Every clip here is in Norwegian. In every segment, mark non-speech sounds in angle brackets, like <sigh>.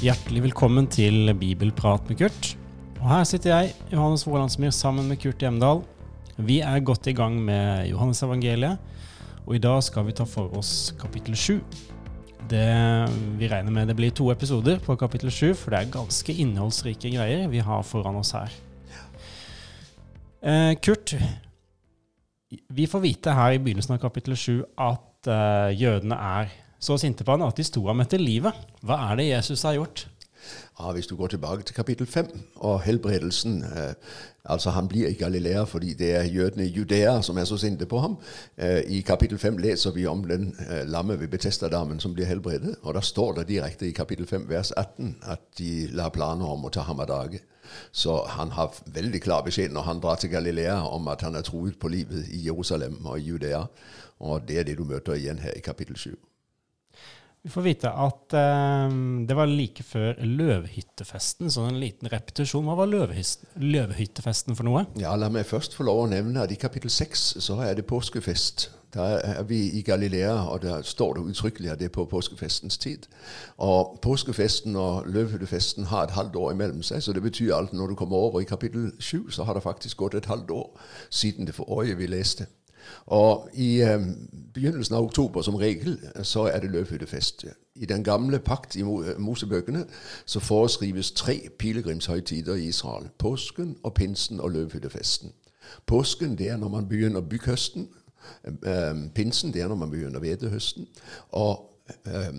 Hjertelig velkommen til Bibelprat med Kurt. Og her sitter jeg, Johannes Vålandsmyr, sammen med Kurt Hjemdal. Vi er godt i gang med Johannes evangeliet, og i dag skal vi ta for oss kapittel 7. Det, vi regner med det blir to episoder på kapittel 7, for det er ganske innholdsrike greier vi har foran oss her. Eh, Kurt, vi får vite her i begynnelsen av kapittel 7 at eh, jødene er så sinte på han at de sto ham etter livet. Hva er det Jesus har gjort? Ja, Hvis du går tilbake til kapittel 5 og helbredelsen eh, altså Han blir i Galilea fordi det er jødene i Judea som er så sinte på ham. Eh, I kapittel 5 leser vi om den eh, lamme ved Betestadammen som blir helbredet. Og da står det direkte i kapittel 5 vers 18 at de la planer om å ta ham av dage. Så han har veldig klar beskjed når han drar til Galilea om at han er truet på livet i Jerusalem og i Judea. Og det er det du møter igjen her i kapittel 7. Vi får vite at eh, det var like før løvhyttefesten, så en liten repetisjon. Hva var løvhyttefesten for noe? Ja, La meg først få lov å nevne at i kapittel 6 så er det påskefest. Da er vi i Galilea, og der står det uttrykkelig at det er på påskefestens tid. Og Påskefesten og løvhyttefesten har et halvt år imellom seg, så det betyr at når du kommer over i kapittel 7, så har det faktisk gått et halvt år siden det forrige vi leste. Og i eh, begynnelsen av oktober som regel så er det løvhyttefest. I den gamle pakt i Mosebøkene så foreskrives tre pilegrimshøytider i Israel. Påsken og pinsen og løvhyttefesten. Påsken det er når man begynner bygghøsten. Eh, pinsen det er når man begynner hvetehøsten. Og eh,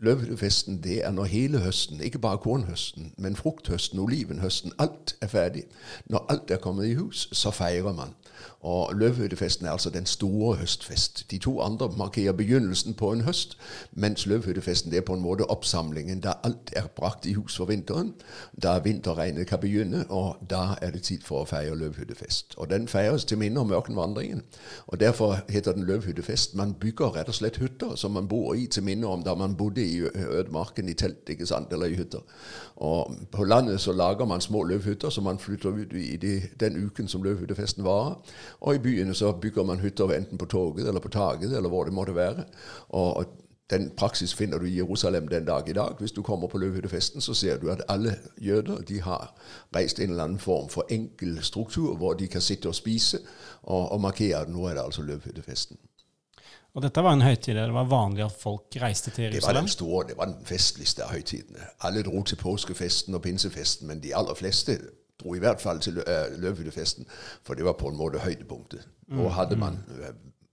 Løvhyttefesten det er når hele høsten, ikke bare kornhøsten, men frukthøsten, olivenhøsten, alt er ferdig. Når alt er kommet i hus, så feirer man. Og Løvhyttefesten er altså den store høstfest. De to andre markerer begynnelsen på en høst, mens Løvhyttefesten er på en måte oppsamlingen da alt er brakt i hus for vinteren. Da vinterregnet kan begynne, og da er det tid for å feire løvhyttefest. Og Den feires til minne om ørkenvandringen. Og Derfor heter den løvhyttefest. Man bygger rett og slett hytter som man bor i til minne om da man bodde i ødemarken i telt ikke sant, eller i hytter. Og På landet så lager man små løvhytter som man flytter ut i de, den uken som løvhyttefesten varer. Og i byene så bygger man hytter enten på toget eller på taket eller hvor det måtte være. Og, den praksis finner du i Jerusalem den dag i dag. Hvis du kommer på løvhyttefesten, så ser du at alle jøder de har reist en eller annen form for enkel struktur hvor de kan sitte og spise og, og markere at nå er det altså løvhyttefesten. Og dette var en høytid der det var vanlig at folk reiste til Jerusalem? Det var den store, det var den festligste av høytidene. Alle dro til påskefesten og pinsefesten, men de aller fleste dro i hvert fall til uh, Løvhyttefesten, for det var på en måte høydepunktet. Nå mm, hadde man uh,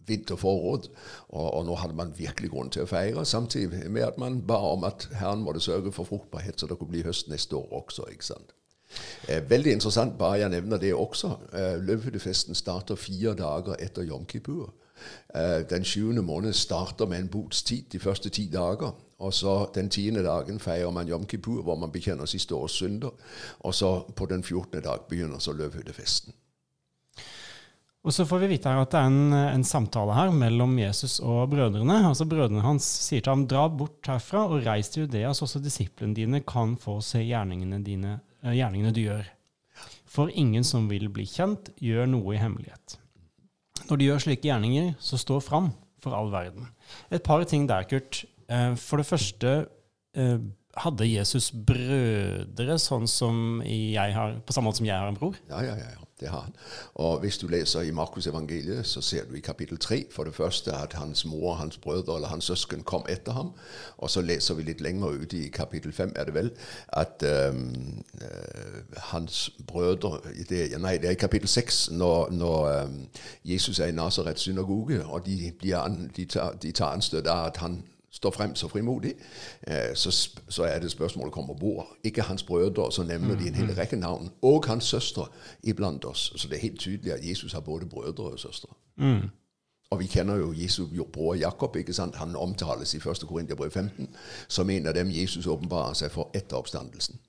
vinterforråd, og, og, nå hadde man virkelig grunn til å feire, samtidig med at man ba om at Herren måtte sørge for fruktbarhet, så det kunne bli høst neste år også. ikke sant? Eh, veldig interessant, bare jeg nevner det også. Eh, Løvhyttefesten starter fire dager etter Jom Kippur. Eh, den sjuende måned starter med en botstid de første ti dager. Og så Den tiende dagen feirer man Jom Kippur, hvor man bekjenner siste års synder. Og så på den fjortende dag begynner så løvhyttefesten. Og så får vi vite her at det er en, en, samtale her mellom Jesus og brødrene. Altså Brødrene hans sier til ham, dra bort herfra og reis til Judea, så også disiplene dine kan få se gjerningene, dine, eh, gjerningene du gjør. For ingen som vil bli kjent, gjør noe i hemmelighet. Når de gjør slike gjerninger, så stå fram for all verden. Et par ting der, Kurt. Eh, for det første, eh, hadde Jesus brødre sånn som jeg har, på samme måte som jeg har en bror? Ja, ja, ja. Det har han. Og hvis du leser i Markus evangeliet, så ser du i kapittel 3 for det første at hans mor, hans brødre eller hans søsken kom etter ham. Og så leser vi litt lenger ute i kapittel 5, er det vel, at um, hans brødre det, Nei, det er i kapittel 6, når, når um, Jesus er i Nasarets synagoge, og de, an, de tar, de tar anstøt av at han står frem så frimodig, eh, så, så, er det spørsmålet kommer hvor. Ikke hans brødre, så nevner de en hel mm-hmm. rekke navn. Og hans søstre iblant oss. Så det er helt tydelig at Jesus har både brødre og søstre. Mm. Og vi kjenner jo Jesu bror Jakob. ikke sant? Han omtales i 1. Korinterbrev 15 som en av dem Jesus åpenbarer seg for etter oppstandelsen.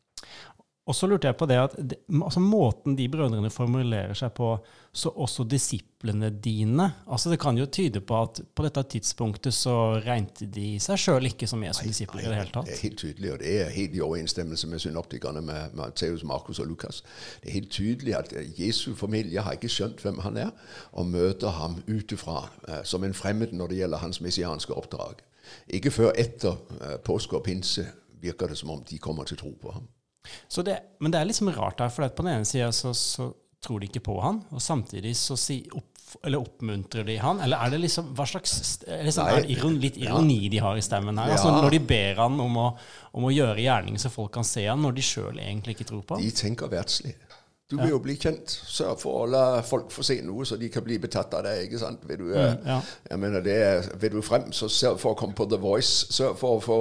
Og så lurte jeg på det at altså måten de brødrene formulerer seg på, så også disiplene dine altså Det kan jo tyde på at på dette tidspunktet så regnet de seg sjøl ikke som Jesu disipler i det hele tatt. Det er helt tydelig, og det er helt i overensstemmelse med synoptikerne med Matteus, Markus og Lukas. Det er helt tydelig at Jesu familie har ikke skjønt hvem han er, og møter ham utenfra uh, som en fremmed når det gjelder hans messianske oppdrag. Ikke før etter uh, påske og pinse virker det som om de kommer til tro på ham. Det, men det er liksom rart her, for på den ene sida så, så, tror de ikke på han, og samtidig så si, opp, eller oppmuntrer de han? Eller er det liksom hva slags liksom, er det iron, litt ironi ja. de har i stemmen her? Altså, ja. Når de ber han om å, om å gjøre gjerning så folk kan se han, når de sjøl egentlig ikke tror på han? De tenker verdslig. Du vil jo bli kjent. Sørg for å la folk få se noe, så de kan bli betatt av deg. ikke sant? Vil du, mm, ja. jeg mener, det vil du frem, så sørg for å komme på The Voice. Sørg for å få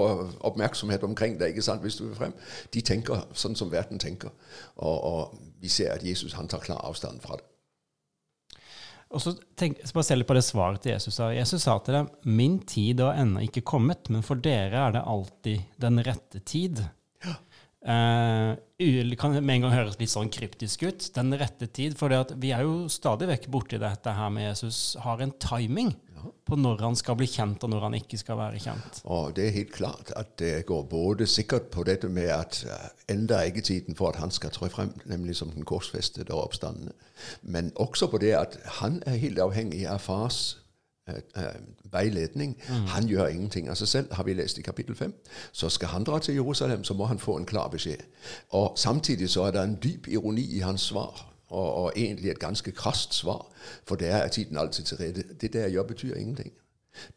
oppmerksomhet omkring deg ikke sant, hvis du vil frem. De tenker sånn som verden tenker. Og, og vi ser at Jesus han tar klar avstand fra det. Og så tenk, se litt på det svaret til Jesus sa. Jesus sa til dem, 'Min tid har ennå ikke kommet, men for dere er det alltid den rette tid.' Uh, kan med en gang høres litt sånn kryptisk ut. Den rette tid. For vi er jo stadig vekk borti dette her med Jesus har en timing ja. på når han skal bli kjent, og når han ikke skal være kjent. Og Det er helt klart at det går både sikkert på dette med at uh, enda er ikke tiden for at han skal trå frem, nemlig som den korsfestede og oppstandende, men også på det at han er helt avhengig av fars uh, veiledning. Mm. Han gjør ingenting av seg selv, har vi lest i kapittel 5. Så skal han dra til Jerusalem, så må han få en klar beskjed. Og Samtidig så er det en dyp ironi i hans svar, og, og egentlig et ganske krast svar. For der er tiden alltid til rede. Det der jeg gjør, betyr ingenting.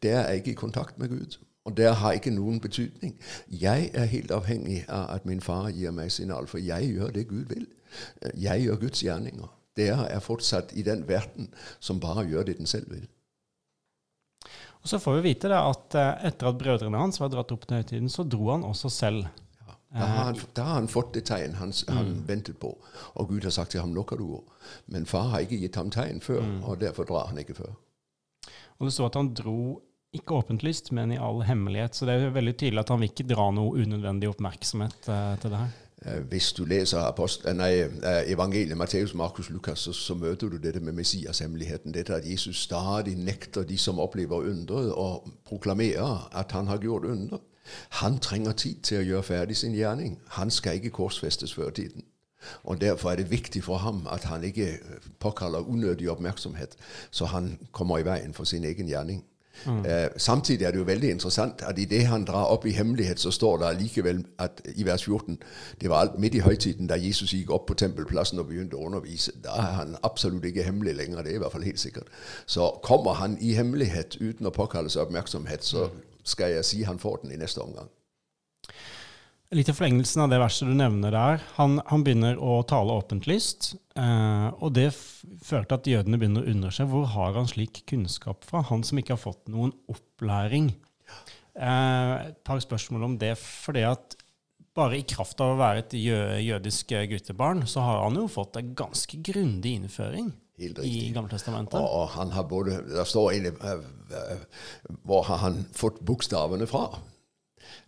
Der er ikke i kontakt med Gud. Og det har ikke noen betydning. Jeg er helt avhengig av at min far gir meg signal, for jeg gjør det Gud vil. Jeg gjør Guds gjerninger. Dere er fortsatt i den verden som bare gjør det den selv vil. Og Så får vi vite da, at eh, etter at brødrene hans var dratt opp til høytiden, så dro han også selv. Ja, da, har han, da har han fått det tegn han, han mm. ventet på. Og Gud har sagt til ham nå kan du gå. Men far har ikke gitt ham tegn før, mm. og derfor drar han ikke før. Og det står at han dro ikke åpentlyst, men i all hemmelighet. Så det er veldig tydelig at han vil ikke dra noe unødvendig oppmerksomhet uh, til det her. Øh, hvis du leser apost, øh, nei, øh, evangeliet Matteus, Markus, Lukas, så, så, møter du dette med Messias-hemmeligheten. Dette at Jesus stadig nekter de som opplever underet, å proklamere at han har gjort under. Han trenger tid til å gjøre ferdig sin gjerning. Han skal ikke korsfestes før tiden. Og Derfor er det viktig for ham at han ikke påkaller unødig oppmerksomhet, så han kommer i veien for sin egen gjerning. Mm. Uh, samtidig er det jo veldig interessant at i det han drar opp i hemmelighet, så står det likevel at i vers 14 Det var alt midt i høytiden da Jesus gikk opp på tempelplassen og begynte å undervise. Da er han absolutt ikke hemmelig lenger. Det er i hvert fall helt sikkert. Så kommer han i hemmelighet uten å påkalle seg oppmerksomhet, så mm. skal jeg si han får den i neste omgang. Litt i forlengelsen av det verset du nevner der. Han, han begynner å tale åpentlyst, eh, og det fører til at jødene begynner å undre seg. Hvor har han slik kunnskap fra? Han som ikke har fått noen opplæring. Eh, et par spørsmål om det. fordi at bare i kraft av å være et jø jødisk guttebarn, så har han jo fått en ganske grundig innføring. I Gammeltestamentet. Og, og han har både, Det står inne uh, Hvor har han fått bokstavene fra?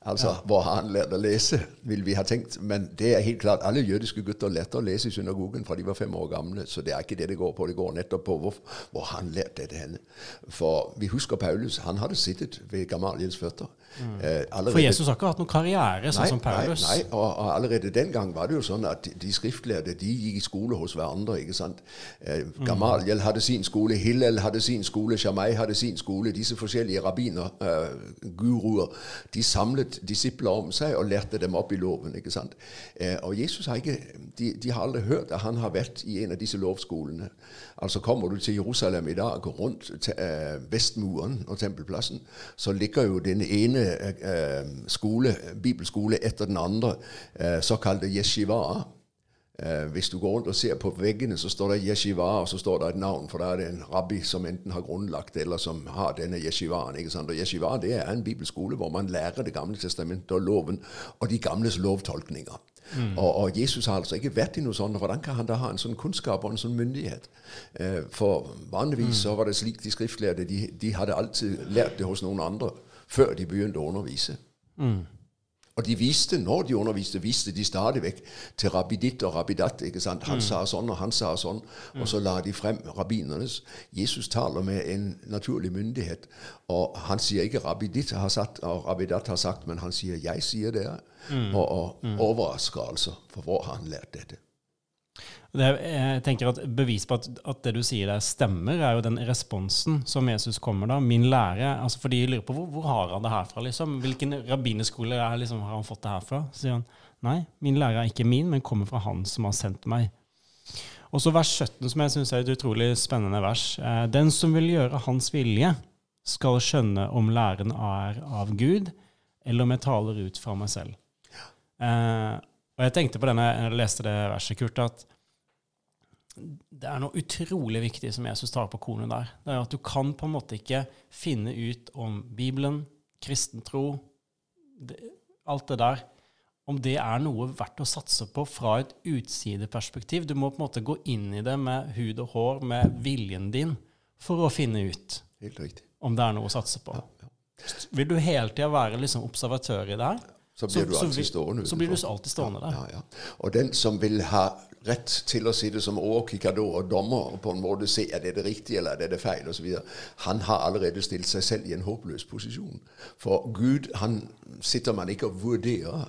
Altså, ja. Hvor har han lært å lese, vil vi ha tenkt. Men det er helt klart, alle jødiske gutter lærte å lese i synagogen fra de var fem år gamle. Så det er ikke det det går på. Det går nettopp på hvor, hvor han lærte dette henne. For vi husker Paulus. Han hadde sittet ved Gamaliels føtter. Mm. Eh, For Jesus har ikke hatt noen karriere, sånn nei, som Paulus. Nei, nei og, og, allerede den gang var det jo sånn at de skriftlærde de gikk i skole hos hverandre. ikke sant? Eh, mm. Gamaliel hadde sin skole, Hillel hadde sin skole, Shamai hadde sin skole. Disse forskjellige rabbiner, eh, guruer, de samlet disipler om seg og lærte dem opp i loven. ikke sant? Eh, og Jesus har ikke, de, de, har aldri hørt at han har vært i en av disse lovskolene. Altså Kommer du til Jerusalem i dag, går rundt til uh, Vestmuren og Tempelplassen, så ligger jo den ene uh, skole, bibelskole etter den andre, såkalte yeshiva. Uh, hvis du går rundt og ser på veggene, så står det yeshiva, og så står det et navn, for da er det en rabbi som enten har grunnlagt eller som har denne yeshivaen. ikke sant? Og Yeshiva det er en bibelskole hvor man lærer Det gamle testamentet og loven og de gamles lovtolkninger. Mm. Og, og, Jesus har altså ikke vært i noe sånt. Hvordan kan han da ha en sånn kunnskap og en sånn myndighet? Uh, for vanligvis mm. så var det slik de skriftlærde de, de, hadde alltid lært det hos noen andre før de begynte å undervise. Mm. Og de viste, når de underviste, viste de stadig vekk til rabbiditt og rabbidat. ikke sant? Han mm. sa sånn, og han sa sånn. Mm. Og så la de frem rabbinernes. Jesus taler med en naturlig myndighet. Og han sier ikke rabbiditt har sagt, og rabbidat har sagt, men han sier 'jeg sier det'. Mm. Og, og mm. altså. For hvor har han lært dette? Det, jeg tenker at Bevis på at, at, det du sier der stemmer, er jo den responsen som Jesus kommer da. Min lære altså For de lurer på hvor, hvor har han det her fra? liksom? Hvilken rabbinerskole liksom, har han fått det her fra? Sier han nei, min lære er ikke min, men kommer fra han som har sendt meg. Og så vers 17, som jeg syns er et utrolig spennende vers. Eh, den som vil gjøre hans vilje, skal skjønne om læren er av Gud, eller om jeg taler ut fra meg selv. Eh, og jeg tenkte på det når jeg leste det verset, Kurt, at det er noe utrolig viktig som Jesus tar på kornet der. Det er at du kan på en måte ikke finne ut om Bibelen, kristen tro, alt det der, om det er noe verdt å satse på fra et utsideperspektiv. Du må på en måte gå inn i det med hud og hår, med viljen din, for å finne ut om det er noe å satse på. Vil du hele tida være liksom observatør i det her? Så blir så, du alltid stående. utenfor. Så blir du alltid stående der. Ja, ja. Og den som vil ha rett til å si det som overkikador og dommer og på en måte se er det det riktige eller er det det feil osv. Han har allerede stilt seg selv i en håpløs posisjon. For Gud han sitter man ikke og vurderer.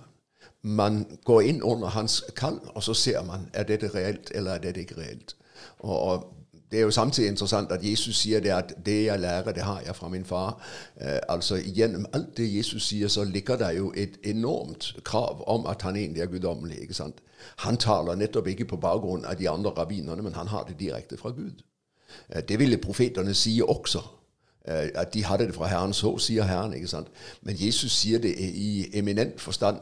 Man går inn under hans kall, og så ser man er dette reelt eller er dette ikke reelt. Og, og det er jo samtidig interessant at Jesus sier det at 'det jeg lærer, det har jeg fra min far'. Eh, altså Gjennom alt det Jesus sier, så ligger det jo et enormt krav om at han egentlig er guddommelig. ikke sant? Han taler nettopp ikke på bakgrunn av de andre rabbinerne, men han har det direkte fra Gud. Eh, det ville profetene si også. Eh, at de hadde det fra Herren, så sier Herren. ikke sant? Men Jesus sier det i eminent forstand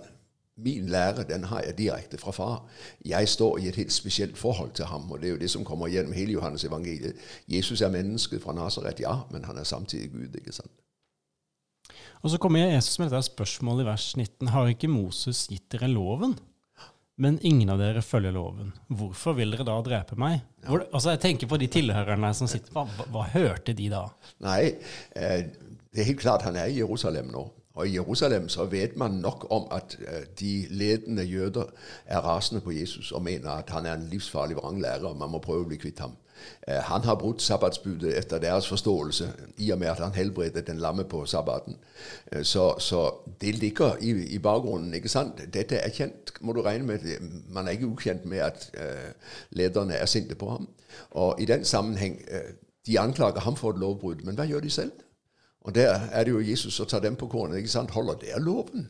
Min lære den har jeg direkte fra far. Jeg står i et helt spesielt forhold til ham. og Det er jo det som kommer gjennom hele Johannes evangeliet. Jesus er mennesket fra Nasaret, ja, men han er samtidig Gud. ikke sant? Og Så kommer Jesus med dette spørsmålet i vers 19. Har ikke Moses gitt dere loven? Men ingen av dere følger loven. Hvorfor vil dere da drepe meg? Hvor, altså jeg tenker på de tilhørerne som sitter hva, hva, hva hørte de da? Nei, eh, det er helt klart han er i Jerusalem nå. Og i Jerusalem så vet man nok om at øh, de ledende jøder er rasende på Jesus og mener at han er en livsfarlig vranglærer, og man må prøve å bli kvitt ham. Øh, han har brutt sabbatsbudet etter deres forståelse, i og med at han helbredet den lamme på sabbaten. Øh, så, så det ligger i, i, bakgrunnen. ikke sant? Dette er kjent, må du regne med. Man er ikke ukjent med at uh, lederne er sinte på ham. Og i den sammenheng, uh, de anklager ham for et lovbrudd, men hva gjør de selv? Og der er det jo Jesus som tar dem på kornet. ikke sant? Holder der loven?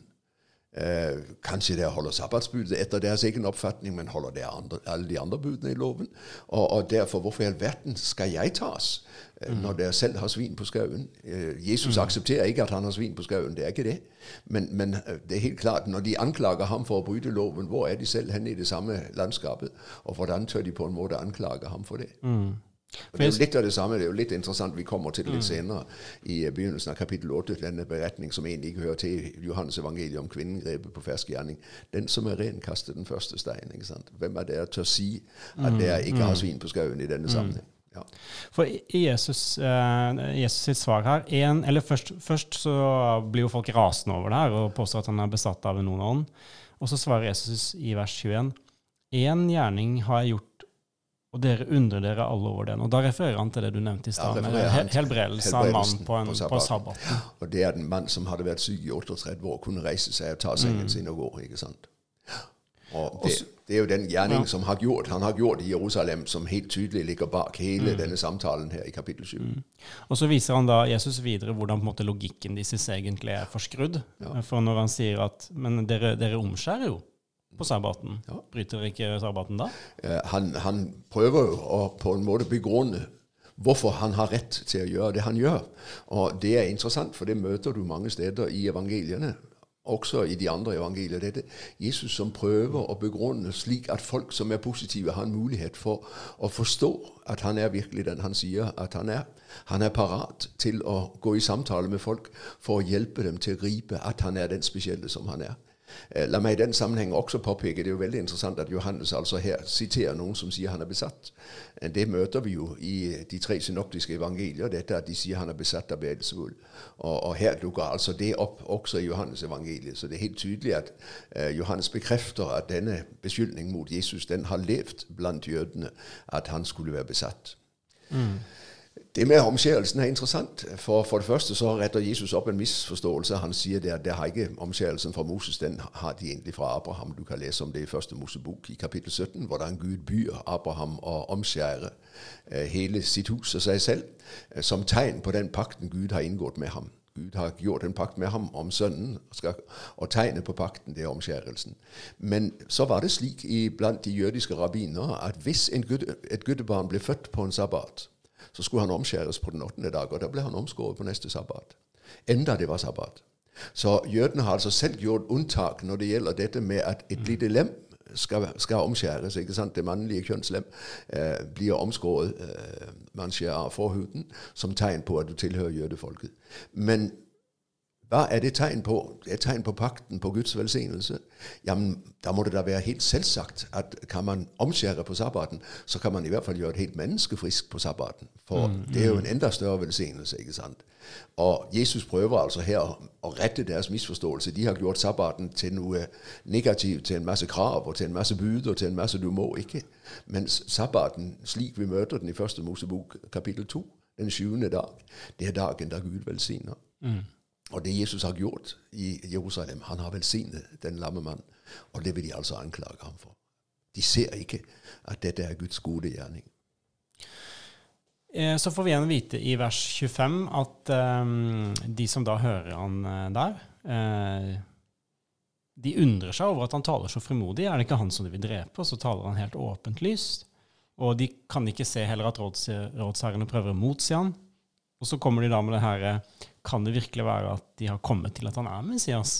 Eh, kanskje der holder sabbatsbudet etter deres egen oppfatning, men holder der andre, alle de andre budene i loven? Og, og, derfor, hvorfor i all verden skal jeg tas eh, mm. når dere selv har svin på skauen? Eh, Jesus mm. aksepterer ikke at han har svin på skauen, det er ikke det. Men, men, eh, det er helt klart, når de anklager ham for å bryte loven, hvor er de selv henne i det samme landskapet? Og hvordan tør de på en måte anklage ham for det? Mm. Og det er jo litt av det samme. Det er jo litt interessant. Vi kommer til det litt mm. senere i begynnelsen av kapittel 8, denne beretning som egentlig ikke hører til Johannes evangeliet om kvinnen grepet på fersk gjerning. Den som er ren, kaster den første stein. ikke sant? Hvem er det til å si at det er ikke har mm. svin på skauen i denne mm. sammenheng? Ja. For Jesus, uh, Jesus sitt svar her en, eller først, først, så blir jo folk rasende over det her og påstår at han er besatt av en ond ånd. Og så svarer Jesus i vers 21.: Én gjerning har jeg gjort og dere undrer dere alle over den. Og Da refererer han til det du nevnte i stad, ja, med helbredelse av mann på, en, på, sabbat. Ja, og det er den mann som hadde vært syk i 38 år, kunne reise seg og ta sengen mm. sin og gå. ikke sant? Og det, det, er jo den gjerning ja. som har gjort, han har gjort i Jerusalem, som helt tydelig ligger bak hele mm. denne samtalen her i kapittel 7. Mm. Og så viser han da Jesus videre hvordan på en måte logikken deres egentlig er forskrudd. For når han sier at Men dere, dere omskjærer jo på sabbaten. Ja. Bryter ikke sabbaten da? Han, han, prøver å på en måte begrunne hvorfor han har rett til å gjøre det han gjør. Og det er interessant, for det møter du mange steder i evangeliene. Også i de andre evangelier. Dette Jesus som prøver å begrunne slik at folk som er positive, har en mulighet for å forstå at han er virkelig den han sier at han er. Han er parat til å gå i samtale med folk for å hjelpe dem til å gripe at han er den spesielle som han er. Eh, La meg i den sammenheng også påpeke, det er jo veldig interessant at Johannes altså her siterer noen som sier han er besatt. Eh, Det møter vi jo i de tre synoptiske evangelier, dette at de sier han er besatt av Beelzebul. Og, og her dukker altså det opp også i Johannes evangeliet. Så det er helt tydelig at eh, Johannes bekrefter at denne beskyldningen mot Jesus den har levd blant jødene, at han skulle være besatt. Det med omskjærelsen er interessant. For, for det første så retter Jesus opp en misforståelse. Han sier det at det har ikke omskjærelsen fra Moses, den har de egentlig fra Abraham. Du kan lese om det i første Mosebok i kapittel 17, hvordan Gud byr Abraham å omskjære eh, hele sitt hus og seg selv, eh, som tegn på den pakten Gud har inngått med ham. Gud har gjort en pakt med ham om sønnen, og tegnet på pakten det er omskjærelsen. Men så var det slik i, blant de jødiske rabbinere at hvis et guttebarn ble født på en sabbat, så skulle han omskjæres på den åttende dag, og da ble han omskåret på neste sabbat. Enda det var sabbat. Så jødene har altså selv gjort unntak når det gjelder dette med at et lite lem skal, skal omskjæres. ikke sant? Det mannlige kjønnslem eh, blir omskåret. Eh, man skjærer av forhuden som tegn på at du tilhører jødefolket. Men hva er det tegn på? Det er tegn på pakten, på Guds velsignelse. Jamen, da må det da være helt selvsagt at kan man omskjære på sabbaten, så kan man i hvert fall gjøre et helt menneske frisk på sabbaten. For mm, det er jo en enda større velsignelse, ikke sant? Og Jesus prøver altså her å, rette deres misforståelse. De har gjort sabbaten til noe negativt, til en masse krav og til en masse bud og til en masse du må ikke. Mens sabbaten, slik vi møter den i første Mosebok kapittel 2, den sjuende dag, det er dagen da Gud velsigner. Og det Jesus har gjort i Jerusalem, han har velsignet den lamme mannen, Og det vil de altså anklage ham for. De ser ikke at dette er Guds gode gjerning. Eh, Så får vi igjen vite i vers 25 at um, de som da hører han eh, der, uh, de undrer seg over at han taler så frimodig. Er det ikke han som de vil drepe? Og så taler han helt åpent lyst. Og de kan ikke se heller at råds, rådsherrene prøver å motsi han. Og så kommer de da med det her eh, Kan det virkelig være at de har kommet til at han er Messias?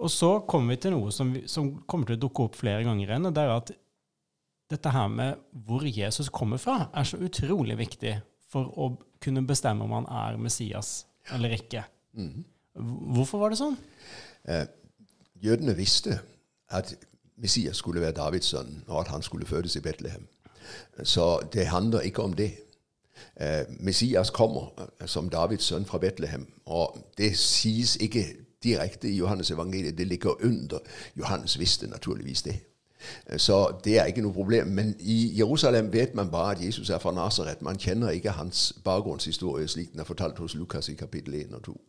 Og så kommer vi til noe som, vi, som kommer til å dukke opp flere ganger igjen, og det er at dette her med hvor Jesus kommer fra, er så utrolig viktig for å kunne bestemme om han er Messias eller ikke. Hvorfor var det sånn? Eh, jødene visste at Messias skulle være Davids sønn, og at han skulle fødes i Betlehem. Så det handler ikke om det. Eh, Messias kommer eh, som Davids sønn fra Betlehem, og det sies ikke direkte i Johannes evangeliet. Det ligger under. Johannes visste naturligvis det. Eh, Så det er ikke noe problem. Men i Jerusalem vet man bare at Jesus er fra Nasaret. Man kjenner ikke hans bakgrunnshistorie slik den er fortalt hos Lukas i kapittel 1 og 2.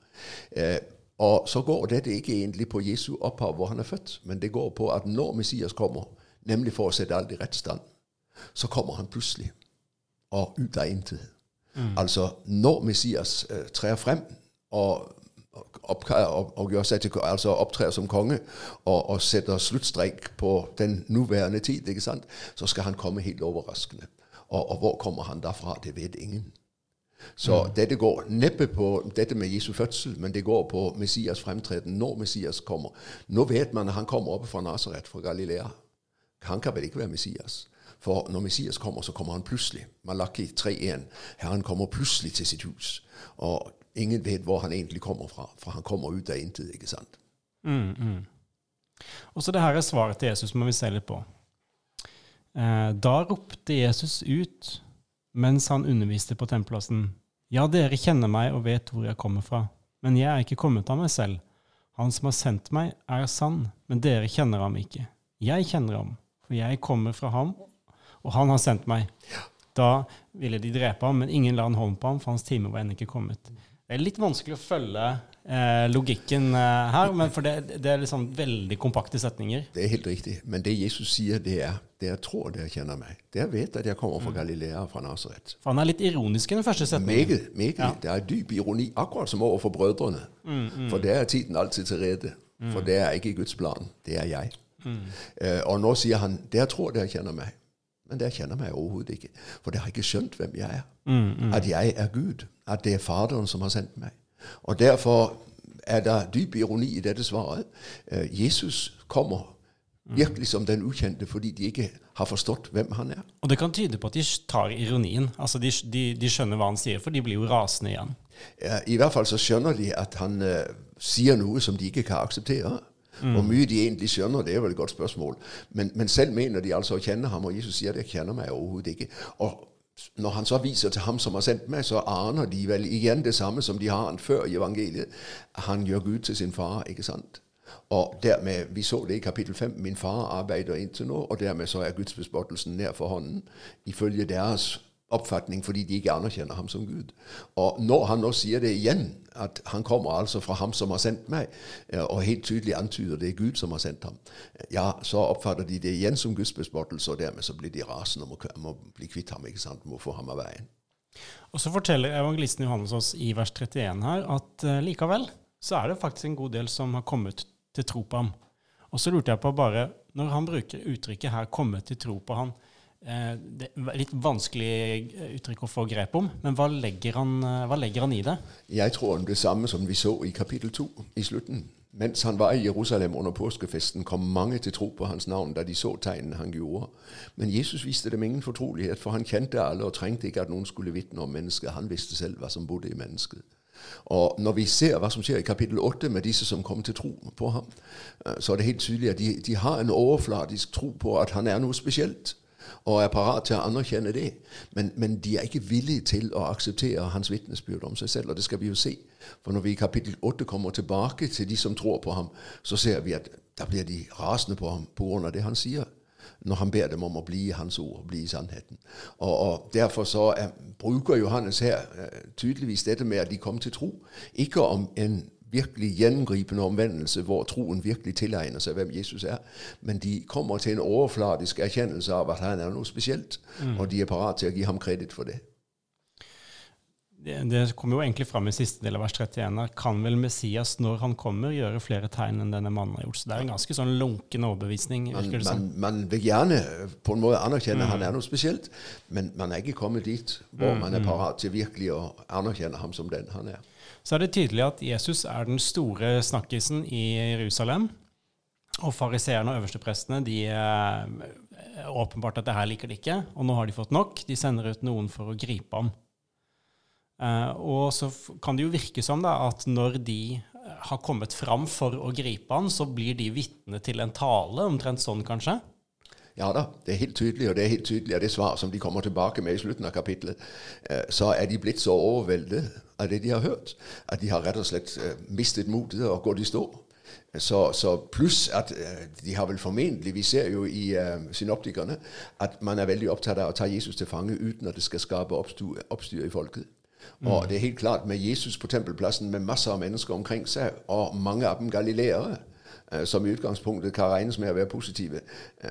Eh, og så går dette ikke egentlig på Jesu opphav, hvor han er født, men det går på at når Messias kommer, nemlig for å sette alt i rett stand, så kommer han plutselig og ut av Mm. Altså når Messias eh, trer frem og, opp, og, og gjør seg til, altså opptrer som konge og, og setter sluttstrek på den nåværende tid, ikke sant? så skal han komme helt overraskende. Og, og hvor kommer han derfra? Det vet ingen. Så dette går neppe på dette med Jesu fødsel, men det går på Messias fremtreden når Messias kommer. Nå vet man at han kommer oppe fra Nasaret, fra Galilea. Han kan vel ikke være Messias. For når Messias kommer, så kommer han plutselig. Malaki 3.1. Herren kommer plutselig til sitt hus. Og ingen vet hvor han egentlig kommer fra, for han kommer ut av intet. ikke sant? Mm, mm. Og så det her er svaret til Jesus, må vi se litt på. Eh, da ropte Jesus ut mens han underviste på tempelplassen. Ja, dere kjenner meg og vet hvor jeg kommer fra, men jeg er ikke kommet av meg selv. Han som har sendt meg, er sann, men dere kjenner ham ikke. Jeg kjenner ham, for jeg kommer fra ham, og han har sendt meg. Da ville de drepe ham, men ingen la en hånd på ham, for hans time var ennå ikke kommet. Det er litt vanskelig å følge eh, logikken eh, her, men for det, det er liksom veldig kompakte setninger. Det er helt riktig. Men det Jesus sier, det er dere tror dere kjenner meg. Dere vet at jeg kommer fra Galilea, fra Nasaret. For han er litt ironisk i den første setningen. Meget. meget. Det er dyp ironi, akkurat som overfor brødrene. For der er tiden alltid til rede. For det er ikke Guds plan. Det er jeg. Eh, og nå sier han dere tror dere kjenner meg. Men det kjenner jeg meg overhodet ikke. For det har ikke skjønt hvem jeg er. At jeg er Gud. At det er Faderen som har sendt meg. Og derfor er det dyp ironi i dette svaret. Eh, Jesus kommer virkelig som den ukjente fordi de ikke har forstått hvem han er. Og det kan tyde på at de tar ironien. Altså de, de, de skjønner hva han sier, for de blir jo rasende igjen. Eh, I hvert fall så skjønner de at han eh, sier noe som de ikke kan akseptere. Mm. Hvor mye de egentlig skjønner, det er vel et godt spørsmål. Men, men selv mener de altså å kjenne ham, og Jesus sier det kjenner meg overhodet ikke. Og når han så viser til ham som har sendt meg, så aner de vel igjen det samme som de har han før i evangeliet. Han gjør Gud til sin far, ikke sant? Og dermed, Vi så det i kapittel 5. Min far arbeider inntil nå, og dermed så er gudsbespottelsen nær for hånden, ifølge deres oppfatning, fordi de ikke anerkjenner ham som Gud. Og når han nå sier det igjen, at han kommer altså fra ham som har sendt meg, eh, og helt tydelig antyder det er Gud som har sendt ham, ja, så oppfatter de det igjen som Guds bespottelse, og dermed så blir de rasende om å, om bli kvitt ham, ikke sant, må få ham av veien. Og Så forteller evangelisten Johannes oss i vers 31 her at uh, likevel så er det faktisk en god del som har kommet til tro på ham. Og så lurte jeg på bare, når han bruker uttrykket her 'kommet til tro på ham', Eh, det er litt vanskelig uttrykk å få grep om, men hva legger, han, eh, hva legger han i det? Jeg tror det samme som vi så i kapittel 2 i slutten. Mens han var i Jerusalem under påskefesten, kom mange til tro på hans navn da de så tegnene han gjorde. Men Jesus viste dem ingen fortrolighet, for han kjente alle og trengte ikke at noen skulle vitne om mennesket. Han visste selv hva som bodde i mennesket. Og Når vi ser hva som skjer i kapittel 8 med disse som kom til tro på ham, eh, så er det helt tydelig at de, de har en overfladisk tro på at han er noe spesielt og er parat til å anerkjenne det. Men, men, de er ikke villige til å akseptere hans vitnesbyrd om seg selv, og det skal vi jo se. For når vi i kapittel 8 kommer tilbake til de som tror på ham, så ser vi at da blir de rasende på ham pga. det han sier. Når han ber dem om å bli i hans ord, bli i sannheten. Og, og Derfor så er, bruker Johannes her uh, tydeligvis dette med at de kom til tro. Ikke om en virkelig gjennomgripende omvendelse hvor troen virkelig tilegner seg hvem Jesus er. Men de kommer til en overfladisk erkjennelse av at han er noe spesielt, mm. og de er parat til å gi ham kreditt for det. Det, det kommer jo egentlig fram i siste del av vers 31. her, Kan vel Messias, når han kommer, gjøre flere tegn enn denne mannen har gjort? Så det er en ganske sånn lunken overbevisning. Man, man, man, vil gjerne på en måte anerkjenne mm. han er noe spesielt, men man er ikke kommet dit hvor mm, man er mm. parat til virkelig å anerkjenne ham som den han er så er det tydelig at Jesus er den store snakkisen i Jerusalem. Og fariseerne og øversteprestene de er eh, åpenbart at det her liker de ikke, og nå har de fått nok. De sender ut noen for å gripe ham. Uh, og så kan det jo virke som da, at når de eh, har kommet fram for å gripe ham, så blir de vitne til en tale, omtrent sånn kanskje? Ja da, det er helt tydelig, og det er helt tydelig av det svar som de kommer tilbake med i slutten av kapittelet. Uh, så er de blitt så overveldet av det de har hørt. At de har rett og slett uh, mistet motet og gått i stå. Så, så Pluss at uh, de har vel formentlig Vi ser jo i synoptikerne at man er veldig opptatt av å ta Jesus til fange uten at det skal skape oppstyr, oppstyr i folket. Mm. Og det er helt klart med Jesus på tempelplassen med masser av mennesker omkring seg, og mange av dem galileere, som i utgangspunktet kan regnes med å være positive,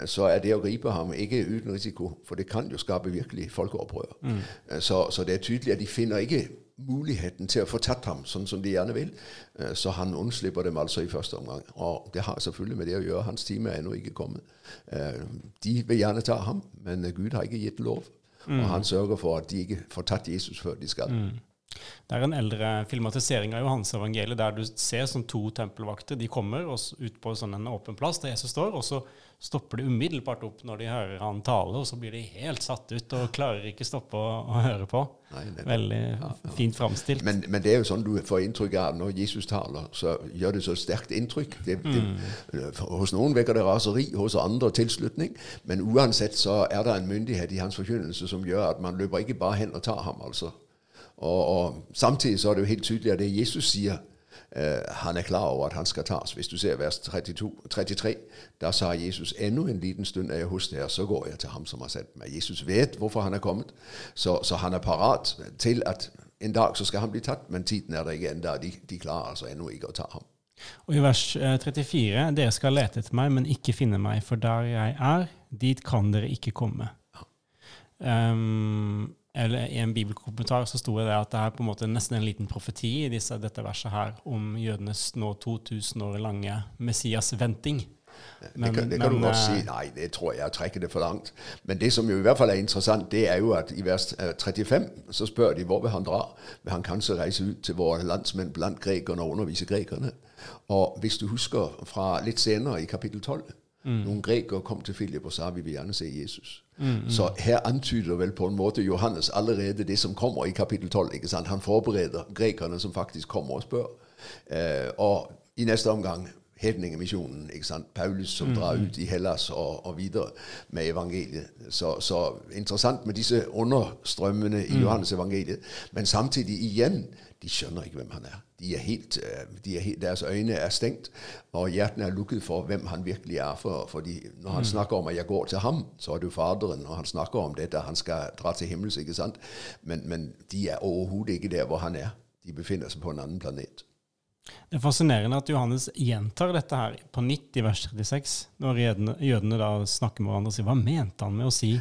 så er det å gripe ham ikke uten risiko. For det kan jo skape virkelig folkeopprør. Mm. Så, så, det er tydelig at de finner ikke muligheten til å få tatt ham sånn som de gjerne vil. Så han unnslipper dem altså i første omgang. Og det har selvfølgelig med det å gjøre. Hans time er ennå ikke kommet. De vil gjerne ta ham, men Gud har ikke gitt lov. Mm. Og han sørger for at de ikke får tatt Jesus før de skal. Mm. Det er en eldre filmatisering av Johans evangeliet der du ser sånn to tempelvakter. De kommer ut på sånn en åpen plass der Jesus står, og så stopper de umiddelbart opp når de hører han tale, og så blir de helt satt ut og klarer ikke stoppe å, å høre på. Nei, Veldig ja, ja. fint framstilt. Men, men, det er jo sånn du får inntrykk av når Jesus taler, så gjør det så sterkt inntrykk. Det, det, mm. Hos noen vekker det raseri, hos andre tilslutning. Men uansett så er det en myndighet i hans forkynnelse som gjør at man løper ikke bare hen og tar ham, altså. Og, og, Samtidig så er det jo helt tydelig at det Jesus sier, uh, han er klar over at han skal tas. Hvis du ser vers 32, 33, da sa Jesus enda en liten stund er jeg hos dere, så går jeg til ham som har sendt meg. Jesus vet hvorfor han er kommet, så, så han er parat til at en dag så skal han bli tatt, men tiden er der ikke ennå. De, de klarer altså ennå ikke å ta ham. Og I vers 34.: eh, Dere skal lete etter meg, men ikke finne meg, for der jeg er, dit kan dere ikke komme. Um, eller I en bibelkommentar så sto det at det er på en måte nesten en liten profeti i disse, dette verset her om jødenes nå 2000 år lange Messias-venting. Men, det kan, det kan men, du godt si. Eh, Nei, det tror jeg jeg trekker det for langt. Men det som jo i hvert fall er interessant, det er jo at i vers 35 eh, så spør de hvor vil han dra. Vil han kanskje reise ut til våre landsmenn blant grekerne og undervise grekerne? Og hvis du husker fra litt senere i kapittel 12 Mm. Noen grekere kom til Philip og sa vi vil gjerne se Jesus. Mm, mm. Så her antyder vel på en måte Johannes allerede det som kommer i kapittel 12. ikke sant? Han forbereder grekerne som faktisk kommer og spør. Eh, og i neste omgang hedningemisjonen. Paulus som drar ut i Hellas og, og videre med evangeliet. Så, så, interessant med disse understrømmene i Johannes evangeliet. Men samtidig igjen, de skjønner ikke hvem han er. De er helt, øh, de er helt, deres øyne er stengt, og hjertene er lukket for hvem han virkelig er. For, fordi når han snakker om at jeg går til ham, så er det jo Faderen. Og han snakker om det da han skal dra til himmels. ikke sant? Men, men de er overhodet ikke der hvor han er. De befinner seg på en annen planet. Det er fascinerende at Johannes gjentar dette her på nytt i vers 36, når jødene, jødene da snakker med hverandre og sier hva mente han med å si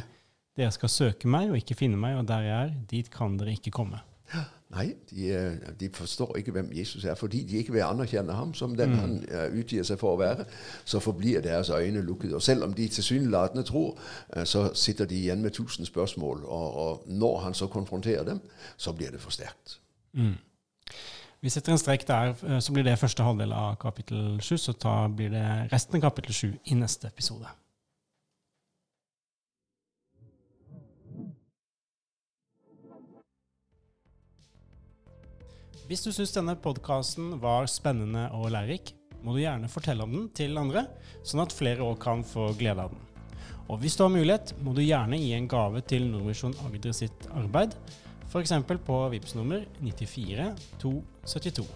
dere skal søke meg og ikke finne meg, og der jeg er, dit kan dere ikke komme. <gasps> Nei, de, øh, de forstår ikke hvem Jesus er. Fordi de ikke vil anerkjenne ham som den han øh, utgir seg for å være, så forblir deres øyne lukket. Og selv om de tilsynelatende tror, øh, så sitter de igjen med tusen spørsmål. Og, og når han så konfronterer dem, så blir det for sterkt. Vi setter en strek der, eh, så blir det første halvdel av kapittel 7, så blir det resten av kapittel 7 i neste episode. Hvis du syns denne podkasten var spennende og lærerik, må du gjerne fortelle om den til andre, sånn at flere òg kan få glede av den. Og hvis du har mulighet, må du gjerne gi en gave til Nordvisjon Agder sitt arbeid, f.eks. på Vipps nummer 94 272.